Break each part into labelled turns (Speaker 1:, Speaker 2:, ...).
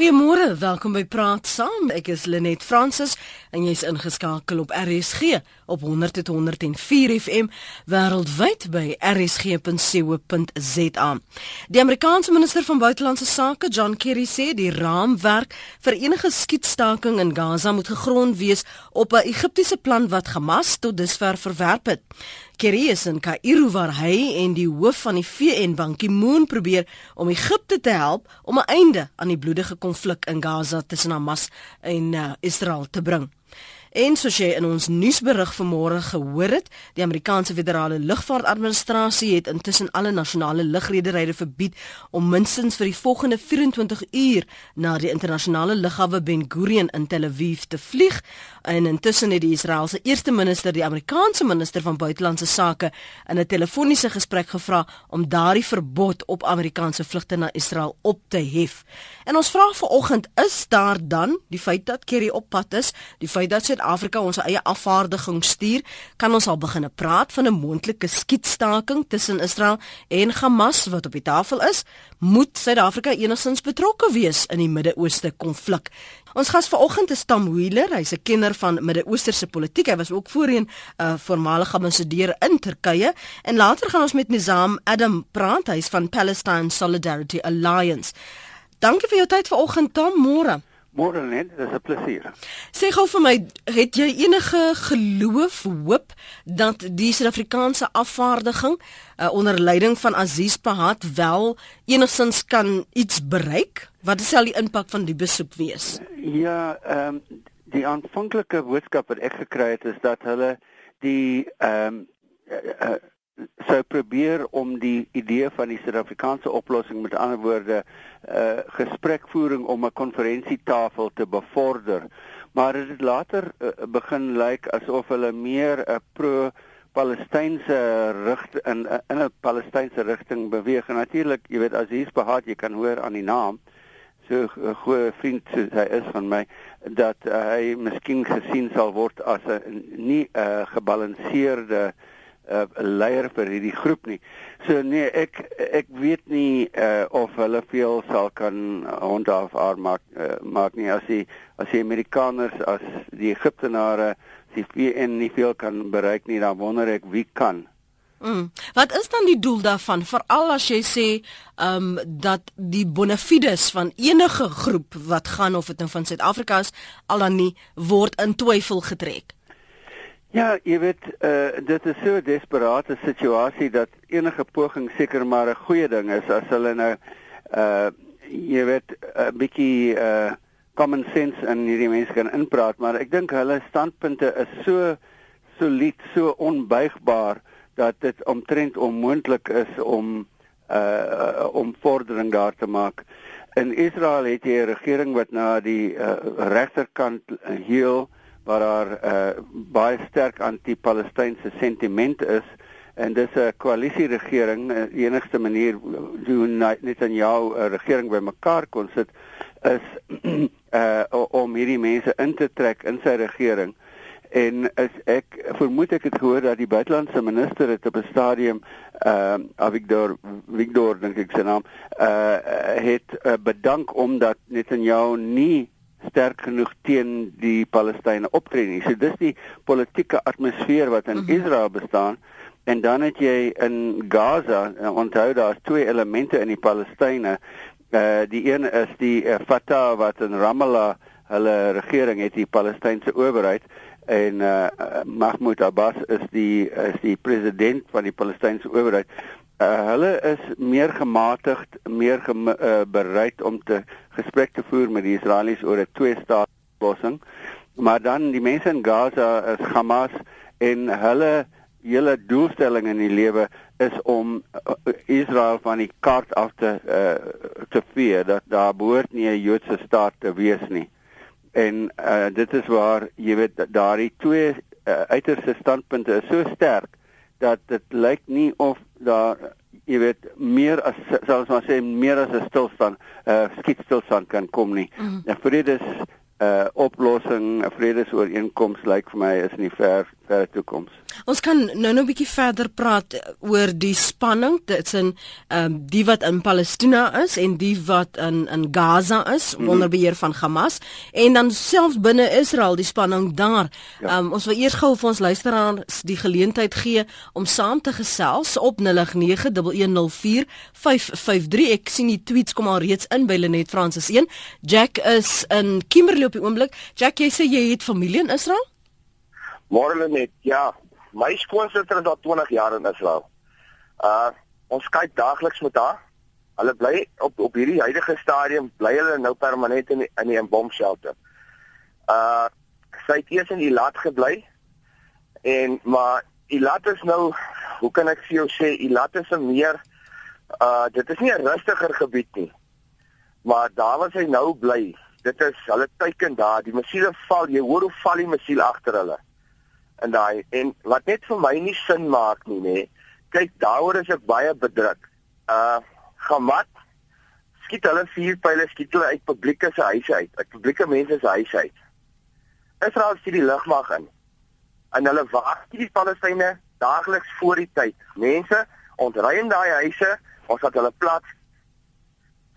Speaker 1: Goeiemôre, welkom by Praat Saam. Ek is Lenet Fransis en jy's ingeskakel op RSG op 100.104 FM wêreldwyd by rsg.co.za. Die Amerikaanse minister van buitelandse sake, John Kerry, sê die raamwerk vir enige skietstaking in Gaza moet gegrond wees op 'n Egiptiese plan wat Hamas tot dusver verwerp het. Kerry is in Kaïro waar hy en die hoof van die VN Ban Ki-moon probeer om Egipte te help om 'n einde aan die bloedige konflik in Gaza tussen Hamas en uh, Israel te bring. En soos jy in ons nuusberig vanmôre gehoor het, die Amerikaanse Federale Lugvaartadministrasie het intussen alle nasionale lugrederye verbied om minstens vir die volgende 24 uur na die internasionale lughawe Ben Gurion in Tel Aviv te vlieg. En intussen het die Israeliese eerste minister die Amerikaanse minister van buitelandse sake in 'n telefoniese gesprek gevra om daardie verbod op Amerikaanse vlugte na Israel op te hef. En ons vra vanoggend, is daar dan die feit dat Kerry op pad is, die feit dat Suid-Afrika ons eie afvaardiging stuur, kan ons al begin praat van 'n moontlike skietstaking tussen Israel en Hamas wat op die tafel is. Moet Suid-Afrika enigstens betrokke wees in die Midde-Ooste konflik? Ons gas vanoggend is Tam Wheeler, hy's 'n kenner van Midde-Oosterse politiek. Hy was ook voorheen 'n uh, voormalige ambassadeur in Turkye en later gaan ons met Nizam Adam praat. Hy's van Palestine Solidarity Alliance. Dankie vir jou tyd vanoggend, Tam. Môre.
Speaker 2: Môre net, dit is 'n plesier.
Speaker 1: Sê gou vir my, het jy enige geloof, hoop dat die Suid-Afrikaanse afvaardiging uh, onder leiding van Aziz Pahat wel enigstens kan iets bereik? Wat sal die impak van die besoek wees?
Speaker 2: Ja, ehm um, die aanvanklike boodskap wat ek gekry het is dat hulle die ehm um, uh, uh, sou probeer om die idee van die Suid-Afrikaanse oplossing met ander woorde uh gesprekvoering om 'n konferensietafel te bevorder. Maar dit het later uh, begin lyk asof hulle meer 'n uh, pro Palestynse rigting in in 'n Palestynse rigting beweeg. En natuurlik, jy weet as hier's behaat, jy kan hoor aan die naam so 'n goeie vriend soos hy is van my dat uh, hy miskien gesien sal word as 'n nie 'n uh, gebalanseerde uh uh, leier vir hierdie groep nie. So nee, ek ek weet nie uh, of hulle veel sal kan handhaaf maak uh, maak nie as die as die Amerikaners as die Egiptenare die VN nie veel kan bereik nie, dan wonder ek wie kan.
Speaker 1: Mm. Wat is dan die doel daarvan veral as jy sê ehm um, dat die bonafides van enige groep wat gaan of dit nou van Suid-Afrika is al dan nie word in twyfel getrek?
Speaker 2: Ja, jy weet, uh, dit is so 'n desperate situasie dat enige poging seker maar 'n goeie ding is as hulle nou uh jy weet 'n bietjie uh common sense in hierdie mense kan inpraat, maar ek dink hulle standpunte is so solied, so onbuigbaar dat dit omtrent onmoontlik is om uh om vordering daar te maak. In Israel het jy 'n regering wat na die uh, regterkant heel uh, waar daar uh, baie sterk anti-Palestynse sentiment is en dis 'n koalisieregering uh, die enigste manier hoe net aan jou 'n regering bymekaar kon sit is uh, om hierdie mense in te trek in sy regering. En as ek vermoed ek het gehoor dat die buitelandse minister het op 'n stadium uh Avigdor Victor dink ek sy naam uh het uh, bedank omdat Netanyahu nie sterk genoeg teen die Palestynë optree nie. So dis die politieke atmosfeer wat in mm -hmm. Israel bestaan. En dan het jy in Gaza, uh, onthou daar's twee elemente in die Palestynë. Uh die een is die uh, Fatah wat in Ramallah hulle regering het die Palestynse owerheid en uh Mahmoud Abbas is die is die president van die Palestynse owerheid. Uh, hulle is meer gematigd, meer gem, uh, bereid om te gesprek te voer met die Israelies oor 'n twee-staat-oplossing. Maar dan die mense in Gaza is Hamas en hulle hele doelstelling in die lewe is om Israel van die kaart af te uh, te vee dat daar behoort nie 'n Joodse staat te wees nie. En uh, dit is waar jy weet daardie twee uh, uiterste standpunte is so sterk dat dit lyk nie of daar jy weet meer as selfs maar sê meer as 'n stilstand 'n uh, skietstilstand kan kom nie. Mm. 'n Vredes 'n uh, oplossing, 'n vredesooreenkoms lyk vir my is nie ver verre toekoms.
Speaker 1: Ons kan nou nou 'n bietjie verder praat oor die spanning tussen ehm um, die wat in Palestina is en die wat in in Gaza is mm -hmm. onder beheer van Hamas en dan selfs binne Israel die spanning daar. Ja. Ehm ja. um, ons wil eers gou vir ons luisteraars die geleentheid gee om saam te gesels op 0891104553. Ek sien die tweets kom al reeds in by Lenet Francis 1. Jack is in Kimberley op die oomblik. Jack, jy sê jy het familie in Israel?
Speaker 3: Môre Lenet, ja. My skoonsister is al 20 jaar in Israel. Uh ons kyk daagliks met haar. Hulle bly op op hierdie huidige stadium bly hulle nou permanent in die, in 'n bomshelter. Uh sy het eers in Eilat gebly en maar Eilat is nou, hoe kan ek vir jou sê, Eilat is 'n meer uh dit is nie 'n rustiger gebied nie. Maar daar waar sy nou bly, dit is hulle teiken daar, die musiele val, jy hoor hoe val die musiel agter hulle in daai en wat net vir my nie sin maak nie nê. Kyk, daaroor is ek baie bedruk. Uh Hamas skiet hulle vier pile skiet hulle uit publieke se huise uit, uit publieke mense se huise uit. Israel sien die lugmag in. En hulle wag die Palestynë daagliks voor die tyd. Mense ontruim daai huise, ons het hulle plat.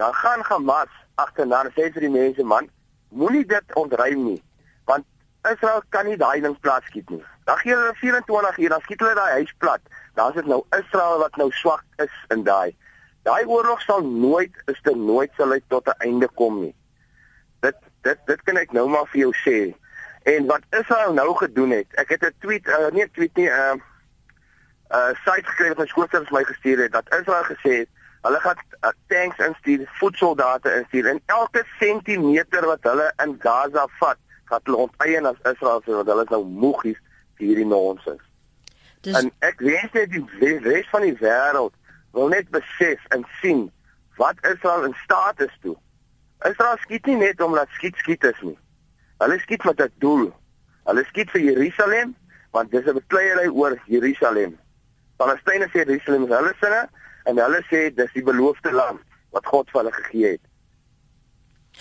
Speaker 3: Dan gaan Hamas agterna en sê vir die mense man, moenie dit ontruim nie, want Israel kan nie daai ding plat skiet nie. Dan gee hulle 24 uur, dan skiet hulle daai huis plat. Dan is dit nou Israel wat nou swak is in daai. Daai oorlog sal nooit is dit nooit sal hy tot 'n einde kom nie. Dit dit dit kan ek nou maar vir jou sê. En wat Israel nou gedoen het, ek het 'n tweet, uh, nie 'n tweet nie, 'n uh, 'n uh, site gekry wat my skoolkinders my gestuur het dat Israel gesê het hulle gaan uh, tanks instuur, voedseldata instuur en elke sentimeter wat hulle in Gaza vat, gaan hulle onteien as Israel sê want hulle is nou moeg hier hierdie nonsens. Dis... En ek wens net die res van die wêreld wil net besef en sien wat Israel in staat is toe. Israel skiet nie net omdat skiet skiet is nie. Hulle skiet met 'n doel. Hulle skiet vir Jerusalem want dis 'n bekleierery oor Jerusalem. Palestynë sê Jerusalem is hulle sinne en hulle sê dis die beloofde land wat God vir hulle gegee het.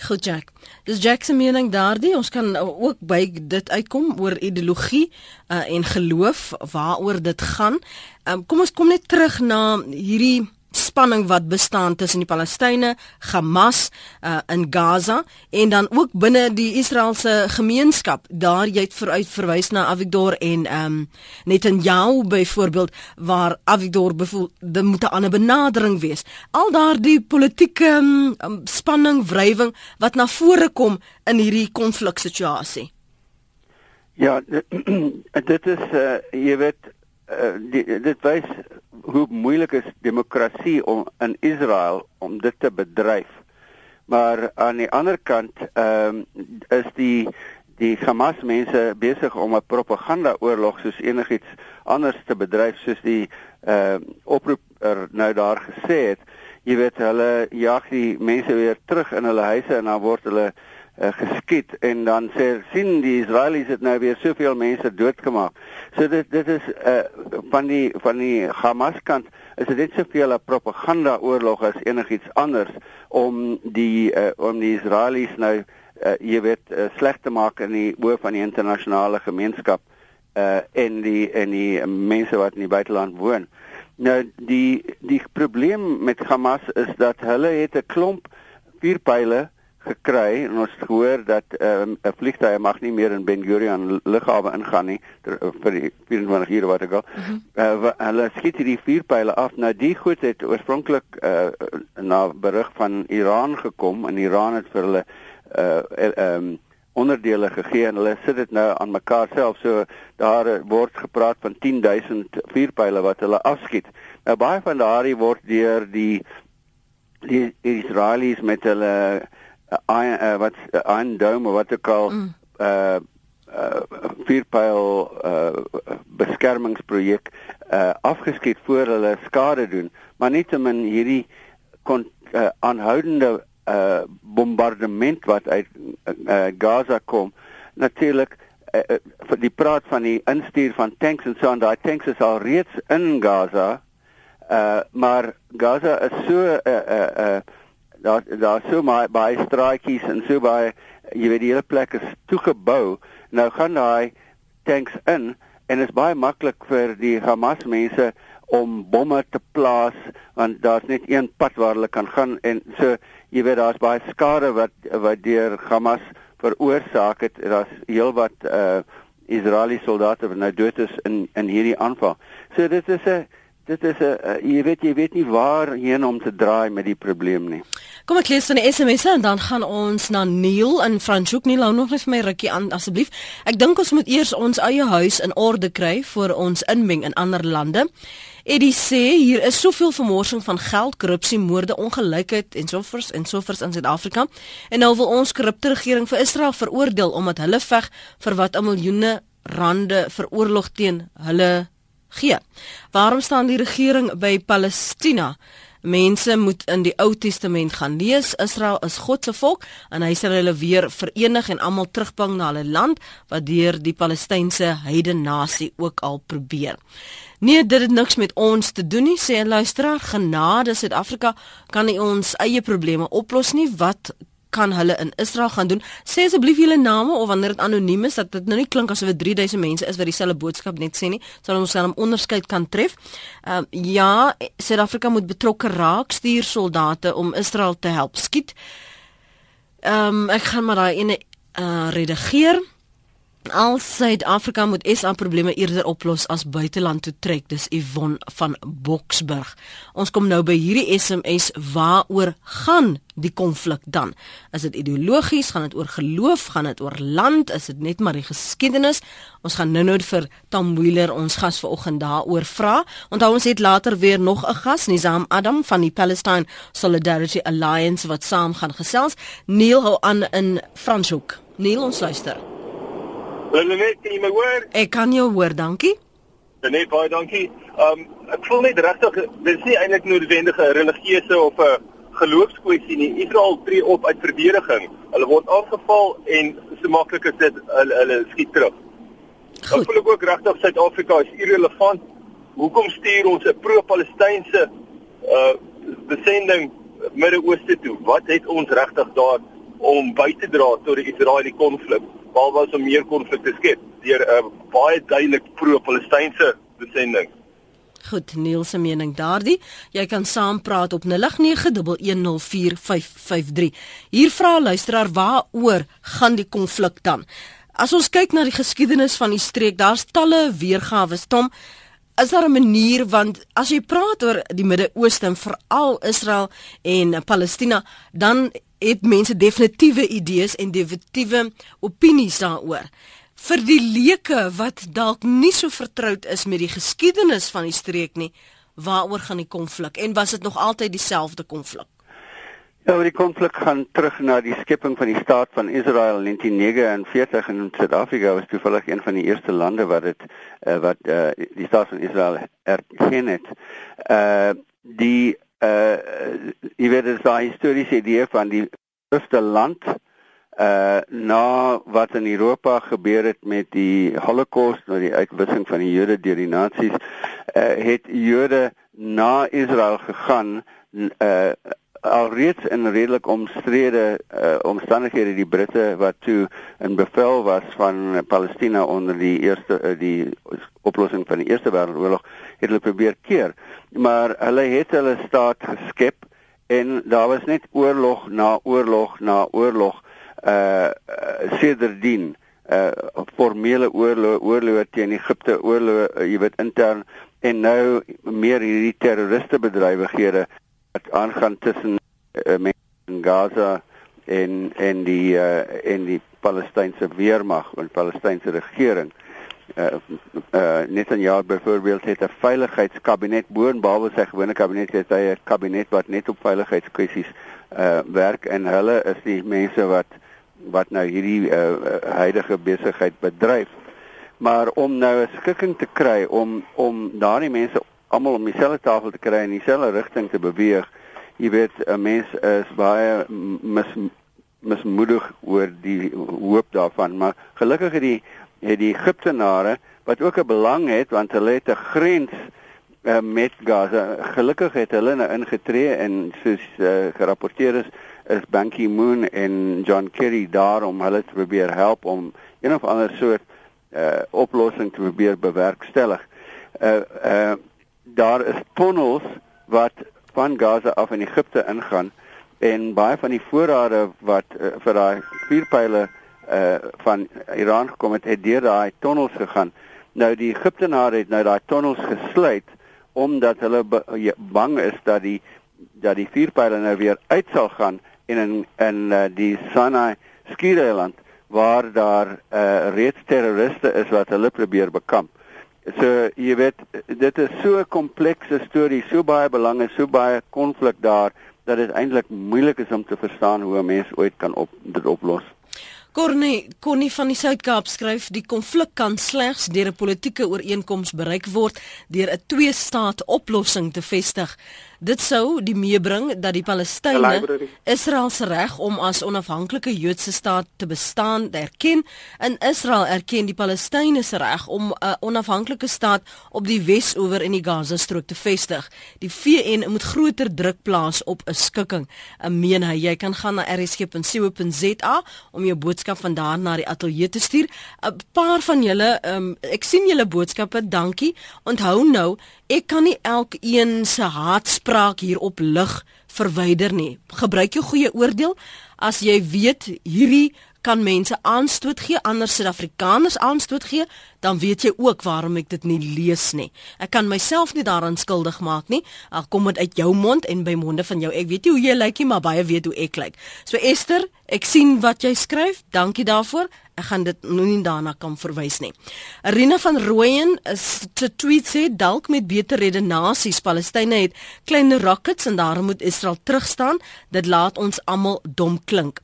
Speaker 1: Goed Jack. Dis Jack se mening daardie. Ons kan ook by dit uitkom oor ideologie uh, en geloof waaroor dit gaan. Um, kom ons kom net terug na hierdie spanning wat bestaan tussen die Palestynë, Hamas uh, in Gaza en dan ook binne die Israeliese gemeenskap. Daar jy het vooruit verwys na Avigdor en ehm um, Netanyahu byvoorbeeld waar Avigdor bevoel dit moet 'n ander benadering wees. Al daardie politieke um, spanning, wrywing wat na vore kom in hierdie konfliksituasie.
Speaker 2: Ja, dit, dit is uh, jy weet uh, die, dit wys hoe moeilik is demokrasie om in Israel om dit te bedryf. Maar aan die ander kant ehm um, is die die Hamas mense besig om 'n propaganda oorlog soos enigiets anders te bedryf soos die ehm uh, oproeper nou daar gesê het. Jy weet hulle jag die mense weer terug in hulle huise en dan word hulle uh, geskiet en dan sê sien die Israelies het nou weer soveel mense doodgemaak. So dit dit is uh, van die van die Hamas kant is dit net soveel 'n propaganda oorlog as enigiets anders om die uh, om die Israelies nou uh, jy weet uh, sleg te maak in die oë van die internasionale gemeenskap uh, en die en die mense wat in die buiteland woon. Nou die die probleem met Hamas is dat hulle het 'n klomp vuurpyle gekry en ons gehoor dat ehm, 'n um, vliegtuig mag nie meer in Ben Gurion lughawe ingaan nie ter, vir die 24 ure wat ek al. Mm -hmm. uh, hulle skiet hierdie vuurpyle af. Nou die goed het oorspronklik uh, na berig van Iran gekom en Iran het vir hulle uh ehm um, onderdele gegee en hulle sit dit nou aan mekaar self. So daar word gepraat van 10000 vuurpyle wat hulle afskiet. Nou baie van daardie word deur die die Israelies met hulle iron uh, wat uh, iron dome wat ek al mm. uh uh vierpyl uh beskermingsprojek uh afgeskiet voor hulle skade doen maar nietemin hierdie kon uh, aanhoudende uh bombardement wat uit uh, Gaza kom natuurlik uh, uh, vir die praat van die instuur van tanks en so en daai tanks is al reeds in Gaza uh maar Gaza is so uh, uh, uh daar daar so baie baie straatjies en so baie jy weet die hele plek is toegebou nou gaan daai tanks in en dit is baie maklik vir die Hamas mense om bomme te plaas want daar's net een pad waar hulle kan gaan en so jy weet daar's baie skade wat wat deur Hamas veroorsaak het daar's heelwat uh Israeliese soldate wat nou dood is in in hierdie aanval. So dit is 'n dit is 'n uh, jy weet jy weet nie waarheen om te draai met die probleem nie.
Speaker 1: Kom ek lees van die SMS en dan gaan ons na Neil in Franschhoek. Neil, hou nog net vir my rukkie aan asseblief. Ek dink ons moet eers ons eie huis in orde kry voor ons inmeng in ander lande. Eddie sê hier is soveel vermorsing van geld, korrupsie, moorde, ongelykheid en sovoorts en sovoorts in Suid-Afrika. En nou wil ons korrupte regering vir Israel veroordeel omdat hulle veg vir wat 'n miljoene rande vir oorlog teen hulle gee. Waarom staan die regering by Palestina? Mense moet in die Ou Testament gaan lees. Israel is God se volk en hy sal hulle weer verenig en almal terugbring na hulle land wat deur die Palestynse heidene nasie ook al probeer. Nee, dit het niks met ons te doen nie, sê 'n luisteraar. Genade Suid-Afrika kan nie ons eie probleme oplos nie. Wat kan hulle in Israel gaan doen? Sê asseblief julle name of wanneer dit anoniem is dat dit nou nie klink asof dit 3000 mense is wat dieselfde boodskap net sê nie, sal ons dan 'n onderskeid kan tref. Ehm uh, ja, Suid-Afrika moet betrokke raak, stuur soldate om Israel te help skiet. Ehm um, ek gaan maar daai ene uh, redigeer. Al Suid-Afrika moet SA probleme eerder oplos as buiteland toe trek, dis Yvonne van Boksburg. Ons kom nou by hierdie SMS waaroor gaan die konflik dan? Is dit ideologies, gaan dit oor geloof, gaan dit oor land, is dit net maar die geskiedenis? Ons gaan nou-nou vir Tom Wheeler ons gas vanoggend daaroor vra. Onthou ons het later weer nog 'n gas, Nizam Adam van die Palestine Solidarity Alliance wat saam gaan gesels. Neil hou aan in Franshoek. Neil ons luister.
Speaker 4: Hulle net kan jy my hoor?
Speaker 1: Ek kan jou hoor, dankie.
Speaker 4: Nee, baie dankie. Um ek voel net regtig dis nie eintlik noodwendig 'n religieuse of 'n geloofskwessie nie. Israel tree op uit verdediging. Hulle word aangeval en so maklik is dit hulle, hulle skiet terug. Goed. Ek voel ek ook regtig Suid-Afrika is irrelevant. Hoekom stuur ons 'n pro-Palestynse uh besending Midde-Ooste toe? Wat het ons regtig daar om by te dra tot die Israeliese konflik? behalwe om meer konflik te skep deur 'n uh, baie duidelik pro-Palestynse besending.
Speaker 1: Goed, Niels se mening daardie. Jy kan saampraat op 0891104553. Hier vra luisteraar waaroor gaan die konflik dan? As ons kyk na die geskiedenis van die streek, daar's talle weergawe. Tom, is daar 'n manier want as jy praat oor die Midde-Ooste en veral Israel en Palestina, dan het mense definitiewe idees en definitiewe opinies daaroor. Vir die leuke wat dalk nie so vertroud is met die geskiedenis van die streek nie, waaroor gaan die konflik en was dit nog altyd dieselfde konflik?
Speaker 2: Ja, die konflik gaan terug na die skepping van die staat van Israel in 1949 en Suid-Afrika was toevallig een van die eerste lande wat dit uh, wat uh, die staat van Israel erken het. Uh die uh jy weet dit is daai historiese idee van die eerste land uh na wat in Europa gebeur het met die Holocaust, nou die uitwissing van die Jode deur die nasies, uh het Jode na Israel gegaan uh alreeds in redelik omstrede uh, omstandighede die Britte wat toe in bevel was van Palestina onder die eerste uh, die oplossing van die Eerste Wêreldoorlog het hulle probeer keer. Maar hulle het hulle staat geskep en daar was net oorlog na oorlog na oorlog uh, uh sedertdien uh formele oorlog oorlog teen Egipte oorlog uh, jy weet intern en nou meer hierdie terroriste bedrywighede wat aangaan tussen uh, mense in Gaza en en die uh, en die Palestynse weermag en Palestynse regering. Uh, uh net dan ja byvoorbeeld het 'n veiligheidskabinet boonbehalwe sy gewone kabinet het hy 'n kabinet wat net op veiligheidskwessies uh werk en hulle is die mense wat wat nou hierdie uh huidige besigheid bedryf. Maar om nou 'n skikking te kry om om daardie mense almal om dieselfde tafel te kry en dieselfde rigting te beweeg. Jy weet 'n mens is baie mis mismoedig oor die hoop daarvan, maar gelukkig het die het die Egiptenare wat ook 'n belang het want hulle het 'n grens uh, met Gaza. Gelukkig het hulle nou ingetree en soos uh, gerapporteer is is Ban Ki-moon en John Kerry daar om hulle te probeer help om een of ander soort uh oplossing te probeer bewerkstellig. Uh uh daar is tonnels wat van Gaza af in Egipte ingaan en baie van die voorrade wat uh, vir daai vuurpyle uh van Iran gekom het, het deur daai tonnels gegaan. Nou die Egiptenare het nou daai tonnels gesluit omdat hulle bang is dat die dat die vuurpyle nou weer uit sal gaan en in in uh, die Sinai skiereiland waar daar uh, reeds terroriste is wat hulle probeer bekamp. So jy weet dit is so 'n komplekse storie, so baie belange, so baie konflik daar dat dit eintlik moeilik is om te verstaan hoe 'n mens ooit kan op dit oplos.
Speaker 1: Corne Connie van die Suid-Kaap skryf die konflik kan slegs deur 'n politieke ooreenkoms bereik word deur 'n twee-staat oplossing te vestig. Dit sou die meebring dat die Palestynë Israel se reg om as onafhanklike Joodse staat te bestaan erken en Israel erken die Palestynë se reg om 'n onafhanklike staat op die Wes-oewer in die Gaza-strook te vestig. Die VN moet groter druk plaas op 'n skikking. Ek meen hy, jy kan gaan na rsg.co.za om jou boodskap vandaan na die ateljee te stuur. 'n Paar van julle, um, ek sien julle boodskappe, dankie. Onthou nou, ek kan nie elkeen se haatspraak hier op lig verwyder nie. Gebruik jou goeie oordeel as jy weet hierdie kan mense aanstoot gee, ander Suid-Afrikaners aanstoot gee, dan weet jy ook waarom ek dit nie lees nie. Ek kan myself nie daaraan skuldig maak nie. Al kom dit uit jou mond en by monde van jou. Ek weet nie hoe jy lyk nie, maar baie weet hoe ek lyk. So Esther, ek sien wat jy skryf. Dankie daarvoor. Ek gaan dit nou nie daarna kan verwys nie. Arena van Rooyen is te tweet sê dalk met beter redenasies Palestynë het klein rockets en daarom moet Israel terugstaan. Dit laat ons almal dom klink.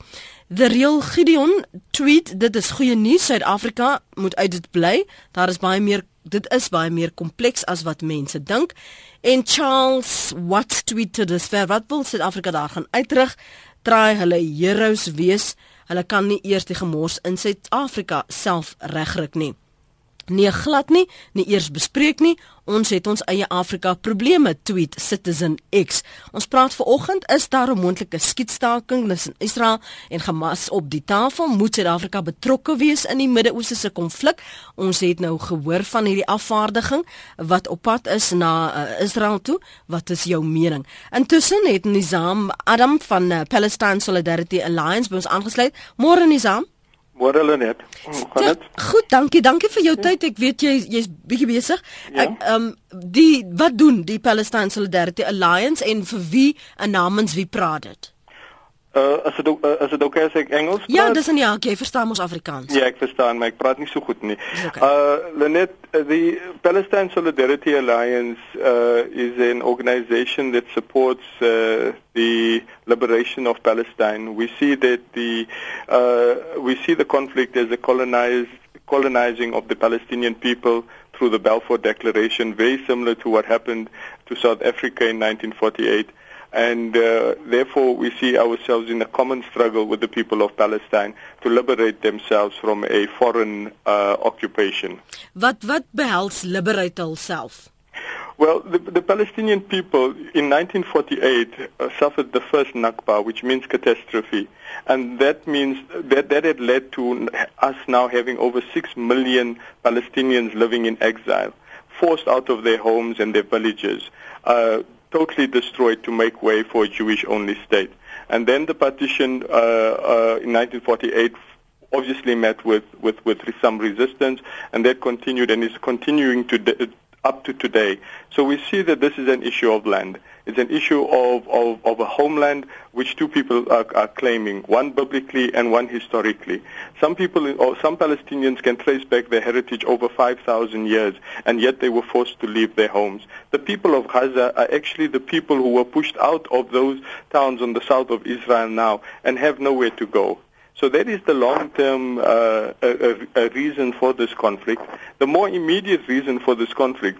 Speaker 1: The Real Gideon tweet dit is goeie nuus Suid-Afrika moet uit dit bly. Daar is baie meer dit is baie meer kompleks as wat mense dink. En Charles what tweet dit ver wat wil Suid-Afrika daar gaan uitrig? Draai hulle heroes wees. Hulle kan nie eers die gemors in Suid-Afrika self regryk nie. Nee glad nie, nie eers bespreek nie. Ons het ons eie Afrika probleme, tweet Citizen X. Ons praat vanoggend is daar 'n moontlike skietstaking tussen Israel en Hamas op die tafel. Moet Suid-Afrika betrokke wees in die Midde-Ooste se konflik? Ons het nou gehoor van hierdie afvaardiging wat op pad is na uh, Israel toe. Wat is jou mening? Intussen het Nizam Adam van uh, Palestine Solidarity Alliance by ons aangesluit. Môre Nizam.
Speaker 5: Môre hulle net. Gaan dit?
Speaker 1: Goed, dankie. Dankie vir jou tyd. Ek weet jy jy's bietjie besig. Ja. Ek ehm um, die wat doen die Palestine Solidarity Alliance en vir wie en namens wie praat dit?
Speaker 5: Uh as dit uh, as dit okay is ek Engels
Speaker 1: praat? Ja, dis in ja, jy verstaan mos Afrikaans.
Speaker 5: Ja, ek verstaan, maar ek praat nie so goed nie. Okay. Uh Lenet, uh, the Palestine Solidarity Alliance uh is an organization that supports uh the liberation of Palestine. We see that the uh we see the conflict as a colonized colonizing of the Palestinian people through the Balfour Declaration, very similar to what happened to South Africa in 1948 and uh, therefore we see ourselves in a common struggle with the people of Palestine to liberate themselves from a foreign uh, occupation.
Speaker 1: Wat wat behels liberate themselves?
Speaker 5: Well, the, the, Palestinian people in 1948 uh, suffered the first Nakba, which means catastrophe. And that means that, that had led to us now having over 6 million Palestinians living in exile, forced out of their homes and their villages. Uh, totally destroyed to make way for a Jewish-only state. And then the partition uh, uh, in 1948 obviously met with, with, with some resistance, and that continued and is continuing to de- up to today. So we see that this is an issue of land. It's an issue of, of, of a homeland which two people are, are, claiming, one biblically and one historically. Some people, or some Palestinians can trace back their heritage over 5,000 years, and yet they were forced to leave their homes. The people of Gaza are actually the people who were pushed out of those towns on the south of Israel now and have nowhere to go. So that is the long-term uh, a, a reason for this conflict. The more immediate reason for this conflict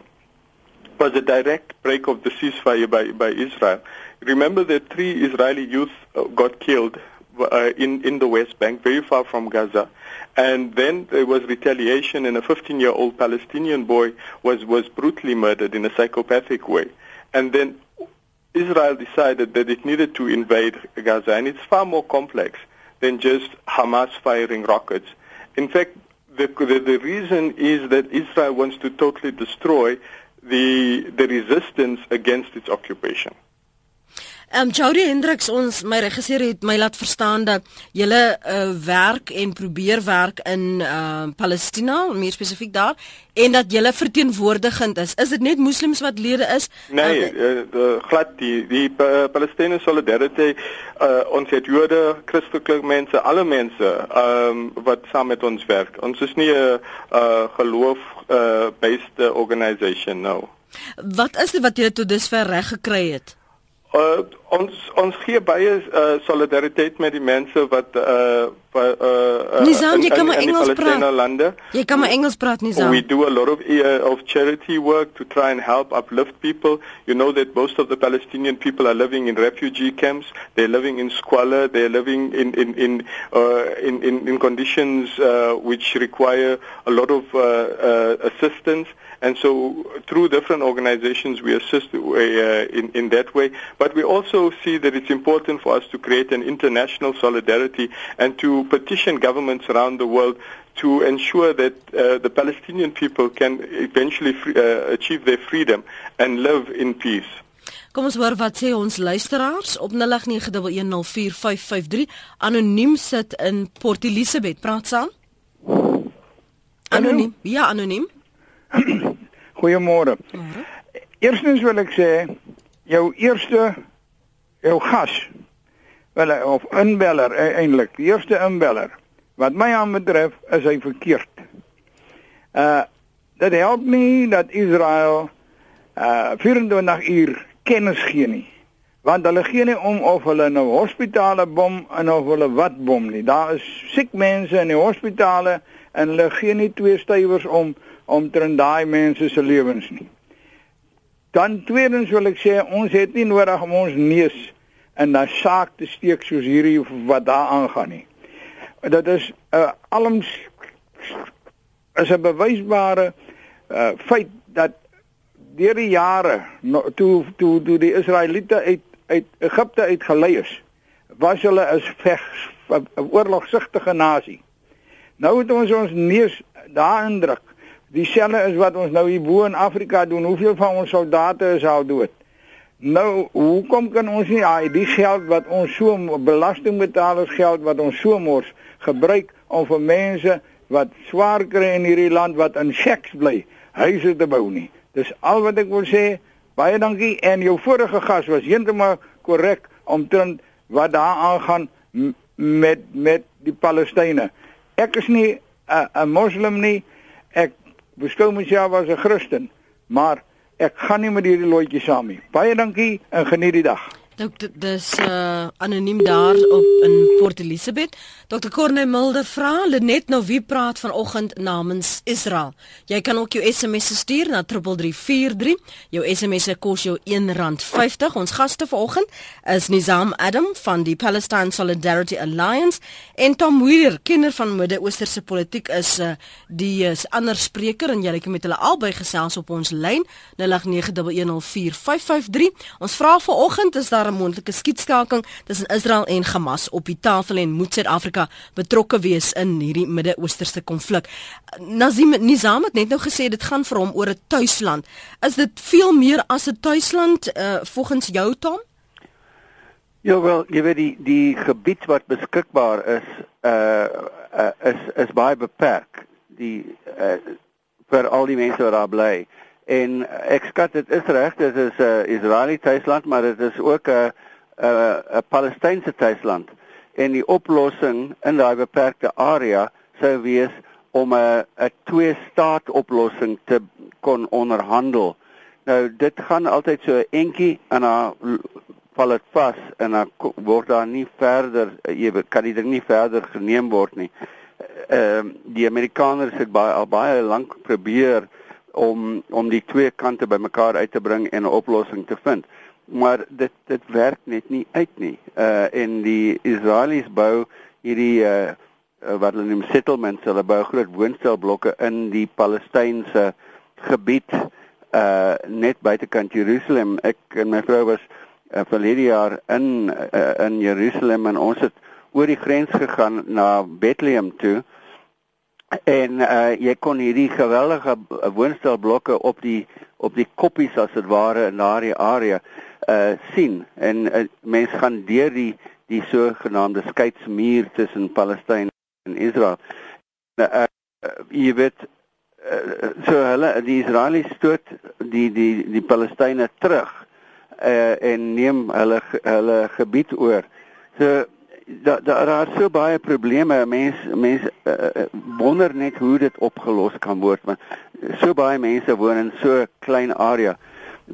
Speaker 5: was a direct break of the ceasefire by, by Israel. Remember that three Israeli youth uh, got killed uh, in, in the West Bank, very far from Gaza. And then there was retaliation, and a 15-year-old Palestinian boy was, was brutally murdered in a psychopathic way. And then Israel decided that it needed to invade Gaza, and it's far more complex than just Hamas firing rockets. In fact, the, the the reason is that Israel wants to totally destroy the the resistance against its occupation.
Speaker 1: Ehm um, Jody Hendricks ons my regisseur het my laat verstaan dat julle uh, werk en probeer werk in ehm uh, Palestina, meer spesifiek daar en dat julle verteenwoordigend is. Is dit net moslems wat lede is?
Speaker 5: Nee, uh, uh, glad die die uh, Palestina Solidarity uh, ons het Jode, Christelike mense, alle mense ehm um, wat saam met ons werk. Ons is nie 'n uh, geloof uh, based organisation nou.
Speaker 1: Wat is dit wat julle tot dusver reg gekry het?
Speaker 5: Uh, ons ons gee baie uh, solidariteit met die mense wat uh uh, uh
Speaker 1: Nizam, jy kan maar Engels praat.
Speaker 5: Lande.
Speaker 1: Jy kan maar Engels praat Nizam.
Speaker 5: We do a lot of uh, of charity work to try and help uplift people. You know that most of the Palestinian people are living in refugee camps. They're living in squalor. They're living in in in uh in in, in conditions uh which require a lot of uh, uh assistance. And so through different organizations we assist uh, in, in that way. But we also see that it's important for us to create an international solidarity and to petition governments around the world to ensure that uh, the Palestinian people can eventually free, uh, achieve their freedom and live in peace.
Speaker 1: Kom ons hoor wat sê ons luisteraars op 0891104553 anoniem sit in Port Elizabeth praat saam. Anoniem. Ja, anoniem.
Speaker 6: Goeiemôre. Eerstens wil ek sê jou eerste jou gas wel of inbeller e, eintlik, die eerste inbeller wat my aanbetref is hy verkeerd. Uh dit help nie dat Israel uh 24 uur kennis gee nie. Want hulle gee nie om of hulle nou hospitale bom en of hulle wat bom nie. Daar is siek mense in die hospitale en hulle gee nie twee stywers om om teen daai mense se lewens nie. Dan tweedens wil ek sê ons het nie nodig om ons neus in 'n saak te steek soos hierdie wat daar aangaan nie. Dit is 'n uh, alms is 'n bewysbare uh, feit dat deur die jare no, toe toe toe die Israeliete uit uit Egipte uitgelei is, was hulle 'n veg 'n oorlogsigtige nasie. Nou het ons ons neus daarin druk dieselfde is wat ons nou hier bo in Afrika doen. Hoeveel van ons soldate is al dood? Nou, hoekom kan ons nie ai die geld wat ons so belastingbetalers geld wat ons so mors gebruik om vir mense wat swaar kry in hierdie land wat in shacks bly, huise te bou nie. Dis al wat ek wil sê. Baie dankie en jou vorige gas was heeltemal korrek omtrent wat daar aangaan met met die Palestynë. Ek is nie 'n moslim nie. Ek beskou myself as 'n Christen, maar ek gaan nie met hierdie loetjie saam nie. Baie dankie en geniet die dag.
Speaker 1: Dr. dis uh anoniem daar op in Port Elizabeth. Dr. Corne Mulder vra net nou wie praat vanoggend namens Israel. Jy kan ook jou SMS stuur na 3343. Jou SMS se kos jou R1.50. Ons gaste vanoggend is Nizam Adam van die Palestine Solidarity Alliance en Tom Weir, kenner van Midde-Oosterse politiek is uh die is ander spreker en jy kan met hulle albei gesels op ons lyn 0891104553. Ons vra vanoggend is daar 'n moontlike skietstaking tussen Israel en Hamas op die tafel en moet Suid-Afrika betrokke wees in hierdie Midde-Oosterse konflik. Nazim Nizam het net nou gesê dit gaan vir hom oor 'n tuisland. Is dit veel meer as 'n tuisland uh, volgens jou Tom?
Speaker 2: Ja wel, jy weet die die gebied wat beskikbaar is uh, uh is is baie beperk. Die uh, vir al die mense wat daar bly. En ek skat dit is reg, dit is 'n uh, Israeliese tuisland, maar dit is ook 'n 'n 'n Palestynse tuisland. En die oplossing in daai beperkte area sou wees om 'n 'n twee-staat oplossing te kon onderhandel. Nou dit gaan altyd so entjie en dan val dit vas en dan word daar nie verder kan dit nie verder geneem word nie. Ehm uh, die Amerikaners het baie al baie lank probeer om om die twee kante bymekaar uit te bring en 'n oplossing te vind. Maar dit dit werk net nie uit nie. Uh en die Israelies bou hierdie uh wat hulle noem settlements, hulle bou groot woonstelblokke in die Palestynse gebied uh net buitekant Jerusalem. Ek en my vrou was uh, verlede jaar in uh, in Jerusalem en ons het oor die grens gegaan na Bethlehem toe en uh jy kon hierdie geweldige woonstelblokke op die op die koppies as dit ware in daardie area uh sien en uh, mense gaan deur die die sogenaamde skeidsmuur tussen Palestynë en Israel. Uh, uh jy weet uh, so hulle die Israeliese stoot die die die Palestynë terug uh en neem hulle hulle gebied oor. So daar daar daar so baie probleme. Mense mense uh, wonder net hoe dit opgelos kan word want so baie mense woon in so 'n klein area.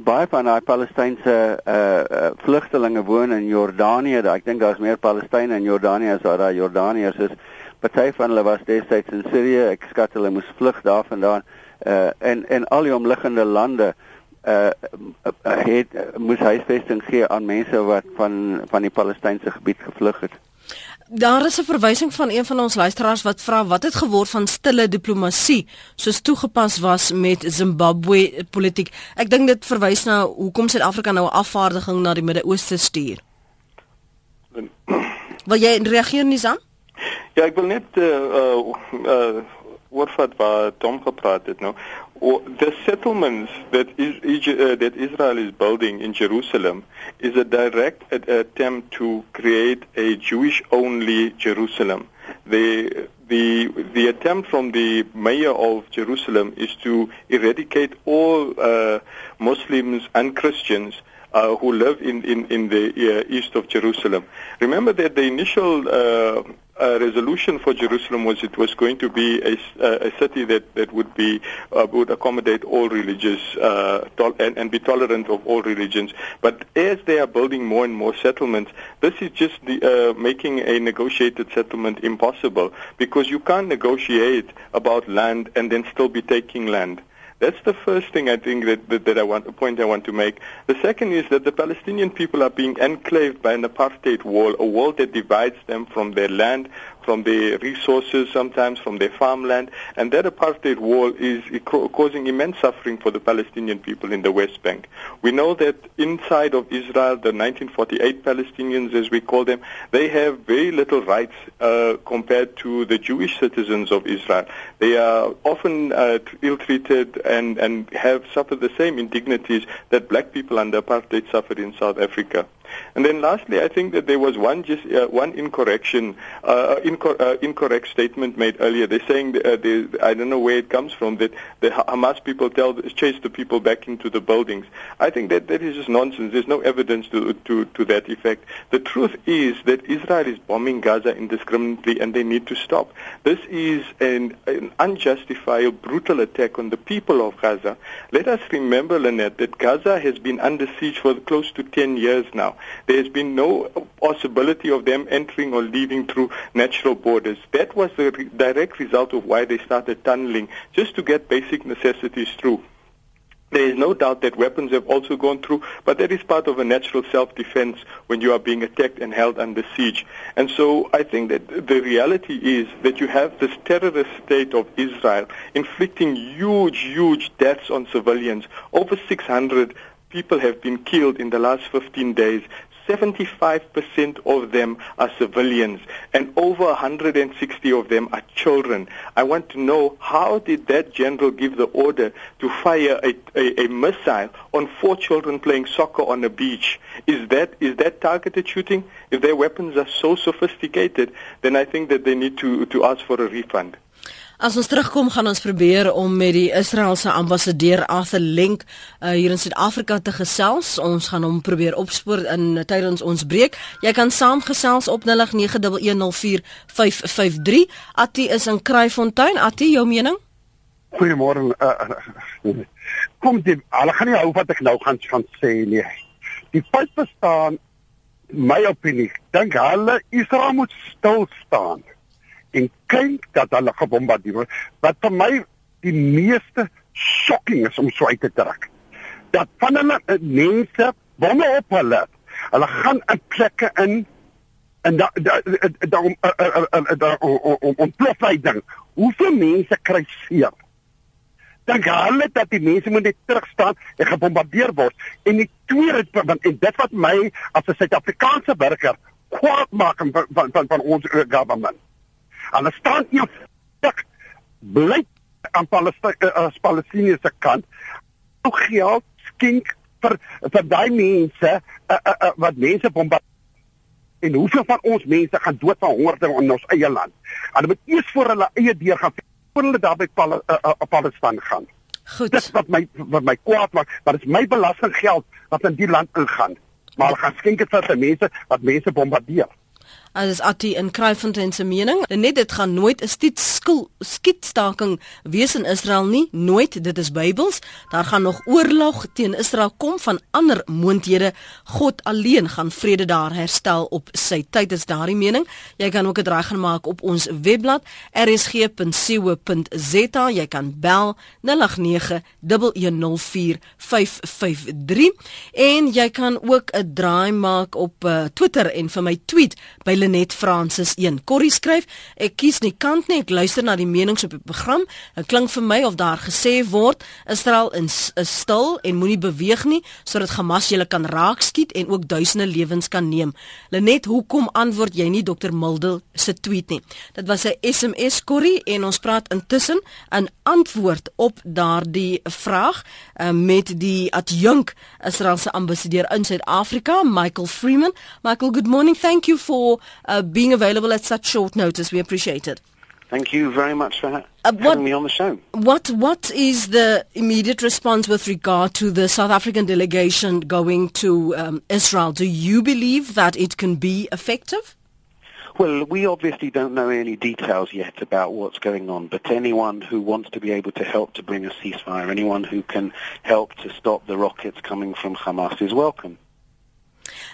Speaker 2: Baie van daai Palestynse uh, uh vlugtelinge woon in Jordanië. Ek dink daar's meer Palestynë in Jordanië as daar Jordaniërs is. Party van hulle was destyds in Sirië. Ek skat hulle moes vlug daarvandaan. Uh en en al die omliggende lande uh het moes huisvesting gee aan mense wat van van die Palestynse gebied gevlug het.
Speaker 1: Daar is 'n verwysing van een van ons luisteraars wat vra wat het geword van stille diplomatie soos toegepas was met Zimbabwe politiek. Ek dink dit verwys na hoekom Suid-Afrika nou 'n afvaardiging na die Midde-Ooste stuur. Wil jy reageer Nizam?
Speaker 5: Ja, ek wil net uh uh, uh oorvat waar Tom gepraat het nou. The settlements that is uh, that Israel is building in Jerusalem is a direct attempt to create a Jewish-only Jerusalem. The the the attempt from the mayor of Jerusalem is to eradicate all uh, Muslims and Christians uh, who live in, in, in the uh, east of Jerusalem. Remember that the initial uh, uh, resolution for Jerusalem was it was going to be a, a city that, that would be uh, would accommodate all religious uh, and, and be tolerant of all religions. But as they are building more and more settlements, this is just the, uh, making a negotiated settlement impossible because you can't negotiate about land and then still be taking land. That's the first thing I think that, that, that I want, a point I want to make. The second is that the Palestinian people are being enclaved by an apartheid wall, a wall that divides them from their land, from their resources, sometimes from their farmland, and that apartheid wall is causing immense suffering for the Palestinian people in the West Bank. We know that inside of Israel, the 1948 Palestinians, as we call them, they have very little rights uh, compared to the Jewish citizens of Israel. They are often uh, ill-treated and, and have suffered the same indignities that black people under apartheid suffered in South Africa. And then lastly, I think that there was one just uh, one incorrection, uh, inco- uh, incorrect statement made earlier. They're saying uh, they, I don't know where it comes from that the Hamas people tell chase the people back into the buildings. I think that that is just nonsense. There's no evidence to to to that effect. The truth is that Israel is bombing Gaza indiscriminately, and they need to stop. This is an, an unjustified, brutal attack on the people of Gaza. Let us remember, Lynette, that Gaza has been under siege for close to 10 years now. There has been no possibility of them entering or leaving through natural borders. That was the re- direct result of why they started tunneling, just to get basic necessities through. There is no doubt that weapons have also gone through, but that is part of a natural self-defense when you are being attacked and held under siege. And so I think that the reality is that you have this terrorist state of Israel inflicting huge, huge deaths on civilians. Over 600 people have been killed in the last 15 days. 75% of them are civilians and over 160 of them are children. I want to know how did that general give the order to fire a, a, a, missile on four children playing soccer on a beach? Is that, is that targeted shooting? If their weapons are so sophisticated, then I think that they need to, to ask for a refund.
Speaker 1: As ons terugkom gaan ons probeer om met die Israeliese ambassadeur Arthur Lenk uh, hier in Suid-Afrika te gesels. Ons gaan hom probeer opspoor in tydens ons breek. Jy kan saamgesels op 0891104553. Atti is in Kraaifontein. Atti, jou mening?
Speaker 7: Goeiemôre. Uh, kom dit, hulle gaan nie hou wat ek nou gaan gaan sê nie. Die feit bestaan my opinie. Dink hulle Israel moet stil staan en kyk dat hulle gebombardeer word. Wat vir my die meeste shocking is om so uit te trek. Dat van hulle eh, mense bomme op hulle. Hulle gaan in plekke in en da da da om om ontplof hy ding. Hoeveel mense kry seer? Dink hulle dat die mense moet net terug staan en gebombardeer word? En die tweede want en dit wat my as 'n Suid-Afrikaanse burger kwaad maak van van, van ons government Hulle staan op bly aan Palesty uh, as Palestiniese kant ou geld skink vir vir daai mense uh, uh, uh, wat mense bombardeer en hoeveel van ons mense gaan dood van honger in ons eie land. Hulle moet eers voor hulle eie deur gaan voor hulle daar by Pal uh, uh, Palestina gaan.
Speaker 1: Goed.
Speaker 7: Dis wat my wat my kwaad maak, maar dit is my belastinggeld wat in die land ingaan. Maar hulle gaan skenk dit vir mense wat mense bombardeer.
Speaker 1: As Atti in Kraaifontein se mening, net dit gaan nooit 'n skietstaking wees in Israel nie, nooit, dit is Bybels. Daar gaan nog oorlog teen Israel kom van ander moondhede. God alleen gaan vrede daar herstel op sy tyd is daardie mening. Jy kan ook dit reg maak op ons webblad rsg.co.za. Jy kan bel 0891104553 en jy kan ook 'n draai maak op uh, Twitter en vir my tweet by Lenet Francis 1. Corrie skryf: Ek kies nie kant nie, ek luister na die menings op die program. Dit klink vir my of daar gesê word Israel is, is stil en moenie beweeg nie sodat Hamas julle kan raakskiet en ook duisende lewens kan neem. Lenet, hoekom antwoord jy nie Dr Mildel se tweet nie? Dit was 'n SMS Corrie en ons praat intussen 'n antwoord op daardie vraag uh, met die adjunk Israeliese ambassadeur in Suid-Afrika, Michael Freeman. Michael, good morning. Thank you for uh, being available at such short notice. We appreciate it.
Speaker 8: Thank you very much for ha- uh, what, having me on the show.
Speaker 1: What What is the immediate response with regard to the South African delegation going to um, Israel? Do you believe that it can be effective?
Speaker 8: Well, we obviously don't know any details yet about what's going on, but anyone who wants to be able to help to bring a ceasefire, anyone who can help to stop the rockets coming from Hamas is welcome.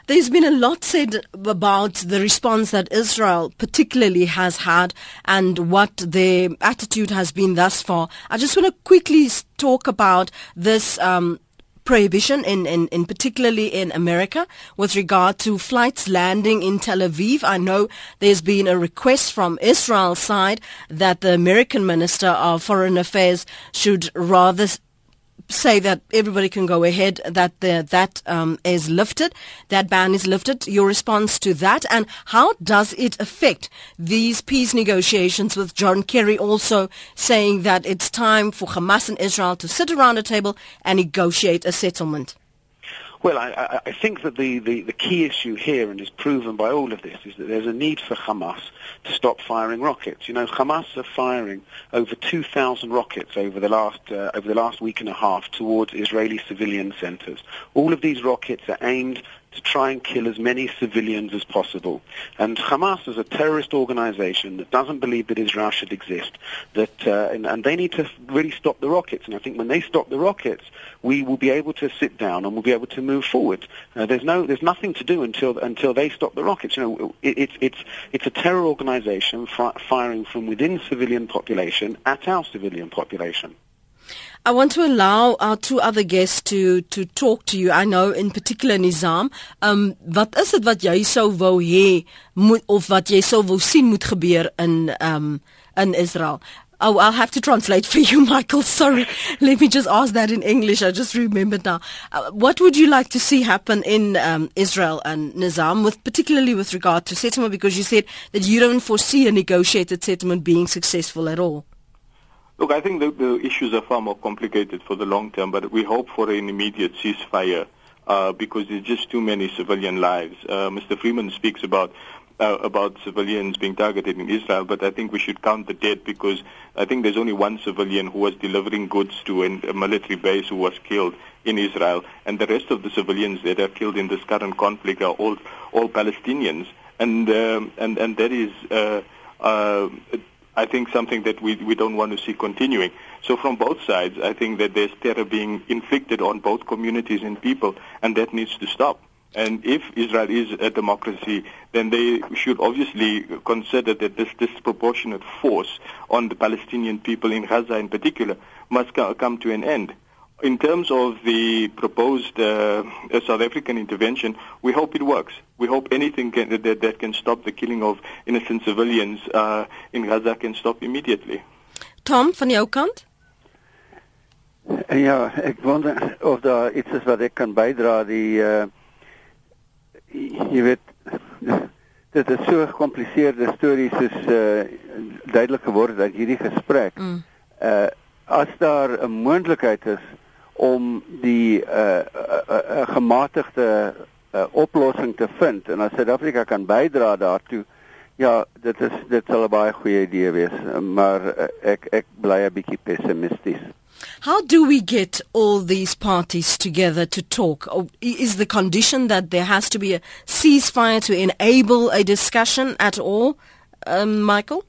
Speaker 1: There's been a lot said about the response that Israel particularly has had and what their attitude has been thus far. I just want to quickly talk about this um, prohibition in, in, in particularly in America with regard to flights landing in Tel Aviv. I know there's been a request from Israel's side that the American Minister of Foreign Affairs should rather say that everybody can go ahead, that the, that um, is lifted, that ban is lifted. Your response to that, and how does it affect these peace negotiations with John Kerry also saying that it's time for Hamas and Israel to sit around a table and negotiate a settlement?
Speaker 8: Well, I, I think that the, the, the, key issue here, and is proven by all of this, is that there's a need for Hamas to stop firing rockets. You know, Hamas are firing over 2,000 rockets over the last uh, over the last week and a half towards Israeli civilian centers. All of these rockets are aimed to try and kill as many civilians as possible. And Hamas is a terrorist organization that doesn't believe that Israel should exist. That uh, and, and, they need to really stop the rockets. And I think when they stop the rockets, we will be able to sit down and we'll be able to move forward. Uh, there's no, there's nothing to do until until they stop the rockets. You know, it, it's it's it's a terror organization fi- firing from within civilian population at our civilian population.
Speaker 1: I want to allow our two other guests to to talk to you. I know in particular Nizam, um wat is dit wat jy sou wou hê moet of wat jy sou wou sien moet gebeur in um in Israel? Oh, I'll have to translate for you, Michael. Sorry. Let me just ask that in English. I just remembered now. Uh, what would you like to see happen in um, Israel and Nizam, with particularly with regard to settlement? Because you said that you don't foresee a negotiated settlement being successful at all.
Speaker 5: Look, I think the, the issues are far more complicated for the long term, but we hope for an immediate ceasefire uh, because there's just too many civilian lives. Uh, Mr. Freeman speaks about uh, about civilians being targeted in Israel, but I think we should count the dead because I think there's only one civilian who was delivering goods to a military base who was killed in Israel, and the rest of the civilians that are killed in this current conflict are all all Palestinians, and um, and and that is. Uh, uh, I think something that we, we don't want to see continuing. So from both sides, I think that there's terror being inflicted on both communities and people, and that needs to stop. And if Israel is a democracy, then they should obviously consider that this disproportionate force on the Palestinian people in Gaza in particular must come to an end. In terms of the proposed uh, South African intervention, we hope it works. We hope anything can, that, that can stop the killing of innocent civilians uh, in Gaza can stop immediately.
Speaker 1: Tom, van jou kant?
Speaker 2: Ja, ek wonder of daar iets is wat ek kan bydra die uh jy weet dit is so 'n gekompliseerde storie soos uh, duidelik geword uit hierdie gesprek. Mm. Uh as daar 'n moontlikheid is om die uh, uh, uh, uh gematigde uh, oplossing te vind en as Suid-Afrika kan bydra daartoe ja dit is dit sal 'n baie goeie idee wees maar uh, ek ek bly 'n bietjie pessimisties
Speaker 1: How do we get all these parties together to talk? Is the condition that there has to be a ceasefire to enable a discussion at all, um, Michael?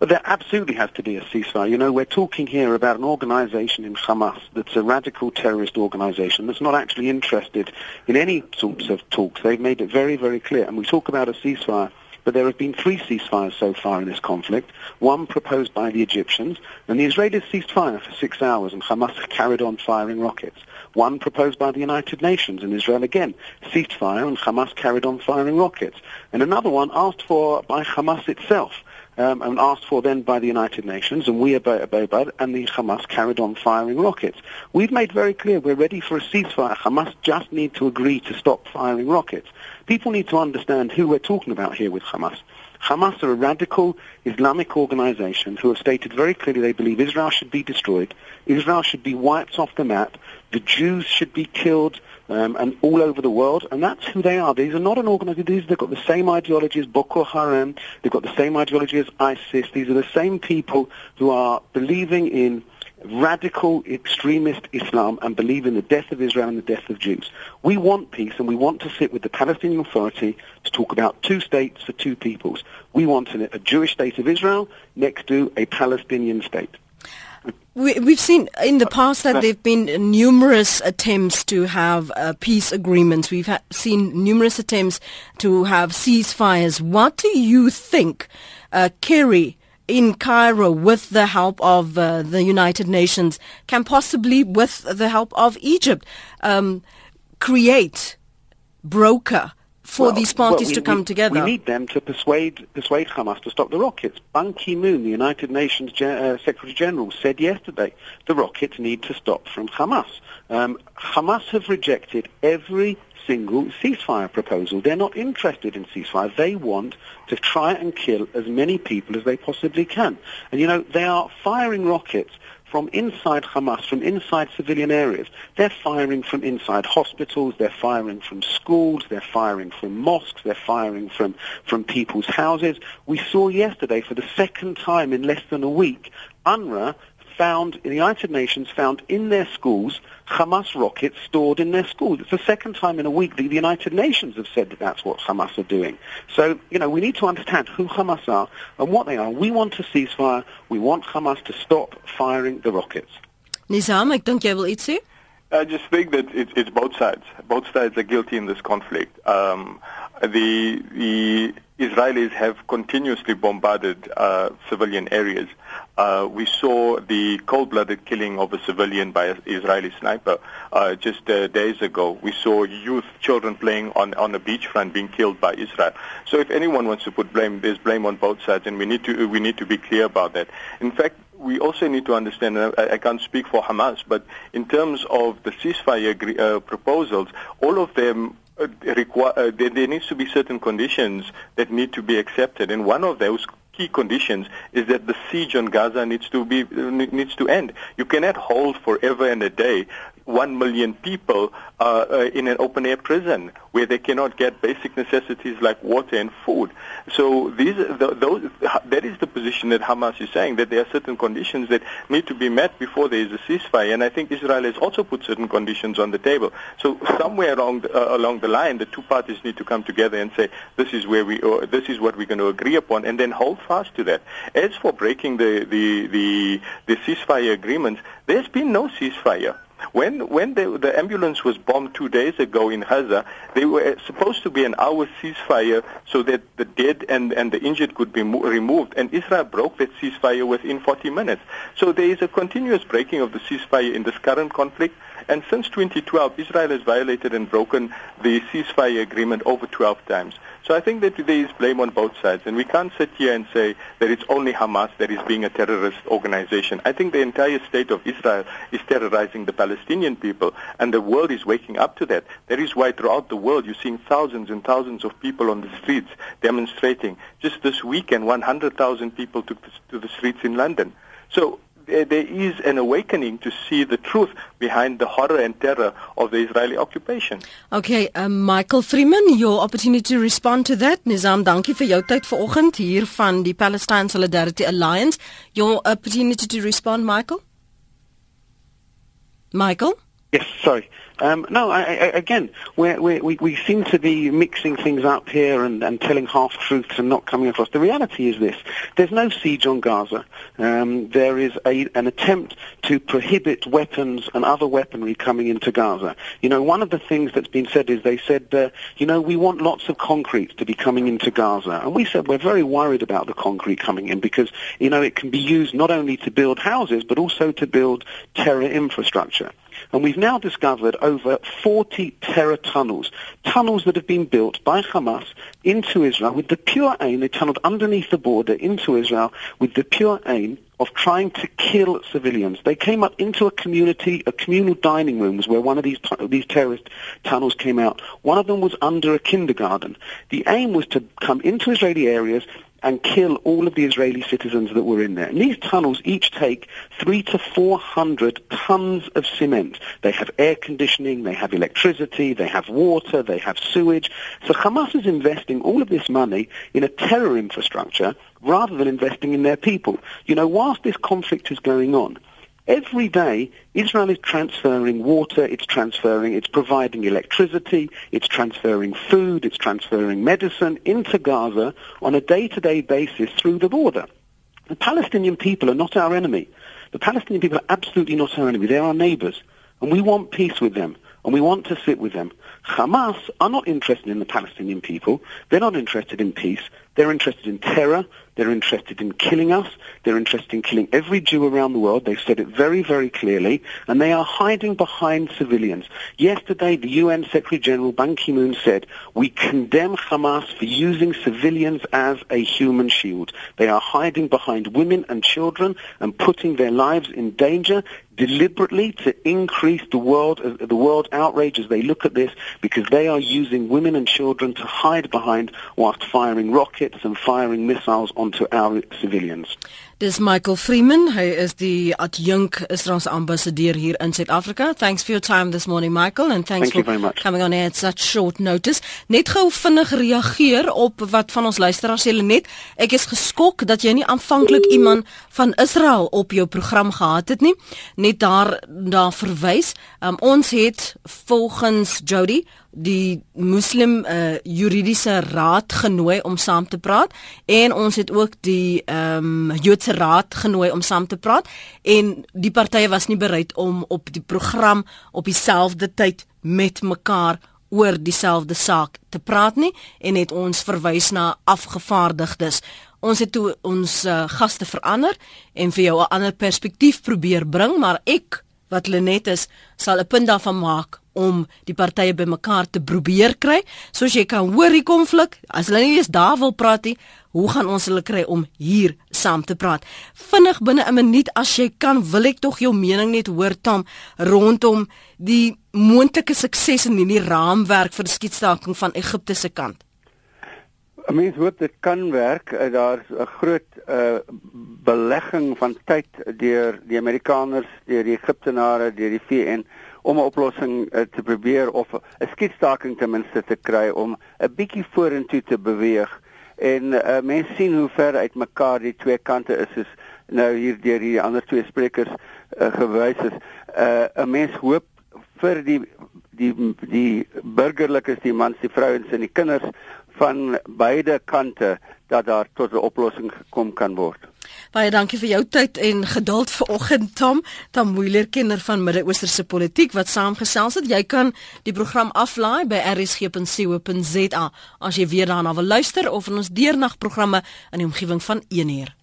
Speaker 8: Well, there absolutely has to be a ceasefire. You know, we're talking here about an organization in Hamas that's a radical terrorist organization that's not actually interested in any sorts of talks. They've made it very, very clear. And we talk about a ceasefire, but there have been three ceasefires so far in this conflict. One proposed by the Egyptians, and the Israelis ceased fire for six hours, and Hamas carried on firing rockets. One proposed by the United Nations, and Israel again ceased fire, and Hamas carried on firing rockets. And another one asked for by Hamas itself um, and asked for then by the United Nations, and we obeyed, and the Hamas carried on firing rockets. We've made very clear we're ready for a ceasefire. Hamas just need to agree to stop firing rockets. People need to understand who we're talking about here with Hamas. Hamas are a radical Islamic organization who have stated very clearly they believe Israel should be destroyed, Israel should be wiped off the map, the Jews should be killed, um, and all over the world, and that's who they are. These are not an organization. These, They've got the same ideology as Boko Haram. They've got the same ideology as ISIS. These are the same people who are believing in radical extremist Islam and believe in the death of Israel and the death of Jews. We want peace and we want to sit with the Palestinian Authority to talk about two states for two peoples. We want a Jewish state of Israel next to a Palestinian state.
Speaker 1: We, have seen in the past that there have been numerous attempts to have uh, peace agreements. We've ha- seen numerous attempts to have ceasefires. What do you think, uh, Kerry, in Cairo, with the help of uh, the United Nations, can possibly, with the help of Egypt, um, create, broker for
Speaker 8: well,
Speaker 1: these parties
Speaker 8: well, we,
Speaker 1: to come
Speaker 8: we,
Speaker 1: together?
Speaker 8: We need them to persuade persuade Hamas to stop the rockets. Ban Ki-moon, the United Nations Gen- uh, Secretary General, said yesterday the rockets need to stop from Hamas. Um, Hamas have rejected every single ceasefire proposal. They're not interested in ceasefire. They want to try and kill as many people as they possibly can. And you know, they are firing rockets from inside Hamas, from inside civilian areas. They're firing from inside hospitals, they're firing from schools, they're firing from mosques, they're firing from, from people's houses. We saw yesterday, for the second time in less than a week, UNRWA found, the United Nations found in their schools Hamas rockets stored in their schools. It's the second time in a week that the United Nations have said that that's what Hamas are doing. So, you know, we need to understand who Hamas are and what they are. We want a ceasefire. We want Hamas to stop firing the rockets.
Speaker 1: Nizam, ek dink jy wil iets sê?
Speaker 5: I just think that it, it's both sides. Both sides are guilty in this conflict. Um, the the Israelis have continuously bombarded uh, civilian areas. Uh, we saw the cold-blooded killing of a civilian by an Israeli sniper uh, just uh, days ago. We saw youth, children playing on, on the beachfront being killed by Israel. So if anyone wants to put blame, there's blame on both sides, and we need to we need to be clear about that. In fact, we also need to understand, I, I can't speak for Hamas, but in terms of the ceasefire agree, uh, proposals, all of them uh, require, uh, there, there needs to be certain conditions that need to be accepted, and one of those key conditions is that the siege on Gaza needs to be needs to end. You cannot hold forever and a day one million people uh, uh, in an open air prison where they cannot get basic necessities like water and food. So these, the, those, that is the position that Hamas is saying that there are certain conditions that need to be met before there is a ceasefire. And I think Israel has also put certain conditions on the table. So somewhere along the, uh, along the line, the two parties need to come together and say this is where we, or this is what we're going to agree upon, and then hold fast to that. As for breaking the the the, the ceasefire agreements, there's been no ceasefire. When when the, the ambulance was bombed two days ago in Gaza, they were supposed to be an hour ceasefire so that the dead and, and the injured could be mo- removed, and Israel broke that ceasefire within 40 minutes. So there is a continuous breaking of the ceasefire in this current conflict, and since 2012, Israel has violated and broken the ceasefire agreement over 12 times. So I think that there is blame on both sides, and we can't sit here and say that it's only Hamas that is being a terrorist organization. I think the entire state of Israel is terrorizing the Palestinian people, and the world is waking up to that. That is why throughout the world you're seeing thousands and thousands of people on the streets demonstrating. Just this weekend, 100,000 people took to the streets in London. So there is an awakening to see the truth behind the horror and terror of the Israeli occupation.
Speaker 1: Okay, um, Michael Freeman, your opportunity to respond to that. Nizam, dankie vir jou tyd vanoggend hier van die Palestine Solidarity Alliance. Your opportunity to respond, Michael? Michael?
Speaker 8: Yes, sorry. Um, no, I, I, again, we're, we we seem to be mixing things up here and, and telling half-truths and not coming across. The reality is this. There's no siege on Gaza. Um, there is a, an attempt to prohibit weapons and other weaponry coming into Gaza. You know, one of the things that's been said is they said, uh, you know, we want lots of concrete to be coming into Gaza. And we said we're very worried about the concrete coming in because, you know, it can be used not only to build houses but also to build terror infrastructure. And we've now discovered over 40 terror tunnels, tunnels that have been built by Hamas into Israel with the pure aim, they tunneled underneath the border into Israel with the pure aim of trying to kill civilians. They came up into a community, a communal dining room was where one of these these terrorist tunnels came out. One of them was under a kindergarten. The aim was to come into Israeli areas and kill all of the Israeli citizens that were in there. And these tunnels each take three to four hundred tons of cement. They have air conditioning, they have electricity, they have water, they have sewage. So Hamas is investing all of this money in a terror infrastructure rather than investing in their people. You know, whilst this conflict is going on, Every day, Israel is transferring water, it's transferring, it's providing electricity, it's transferring food, it's transferring medicine into Gaza on a day-to-day basis through the border. The Palestinian people are not our enemy. The Palestinian people are absolutely not our enemy. They're our neighbors. And we want peace with them. And we want to sit with them. Hamas are not interested in the Palestinian people. They're not interested in peace. They're interested in terror. They're interested in killing us. They're interested in killing every Jew around the world. They've said it very, very clearly. And they are hiding behind civilians. Yesterday, the UN Secretary General Ban Ki-moon said, we condemn Hamas for using civilians as a human shield. They are hiding behind women and children and putting their lives in danger deliberately to increase the world the world outrage as they look at this because they are using women and children to hide behind whilst firing rockets and firing missiles onto our civilians.
Speaker 1: Dis Michael Freeman, hy is die adjunk Israelse ambassadeur hier in Suid-Afrika. Thanks for your time this morning Michael and thanks
Speaker 8: Thank
Speaker 1: for coming on at such short notice. Net gou vinnig reageer op wat van ons luisteraars sê net. Ek is geskok dat jy nie aanvanklik iemand van Israel op jou program gehad het nie. Net daar daar verwys. Um, ons het volgens Jody die Muslim uh, juridiese raad genooi om saam te praat en ons het ook die ehm um, Joodse raad genooi om saam te praat en die partye was nie bereid om op die program op dieselfde tyd met mekaar oor dieselfde saak te praat nie en het ons verwys na afgevaardigdes. Ons het toe ons uh, gaste verander en vir jou 'n ander perspektief probeer bring, maar ek wat Lenet is, sal 'n punt daarvan maak om die partye bymekaar te probeer kry. Soos jy kan hoor die konflik, as hulle nie eens daar wil praat nie, hoe gaan ons hulle kry om hier saam te praat? Vinnig binne 'n minuut as jy kan, wil ek tog jou mening net hoor Tom rondom die moontlike sukses in hierdie raamwerk vir die skietstaking van Egipte se kant.
Speaker 2: Mens hoop dit kan werk. Eh, daar's 'n groot uh, belegging van tyd deur die Amerikaners, deur die Egiptenare, deur die VN om 'n oplossing uh, te probeer of 'n skietstaking ten minste te kry om 'n bietjie vorentoe te beweeg. En uh, mense sien hoe ver uit mekaar die twee kante is soos nou hier deur die ander twee sprekers uh, gewys is. 'n uh, Mens hoop vir die die die burgerlikes, die mans, die vrouens en die kinders van beide kante dat daar tot 'n oplossing gekom kan word.
Speaker 1: Baie dankie vir jou tyd en geduld vanoggend Tom, Tom Moeller kenner van Midde-Oosterse politiek wat saamgesels het. Jy kan die program aflaai by rsg.co.za as jy weer daarna wil luister of in ons deernagprogramme in die omgewing van 1 uur.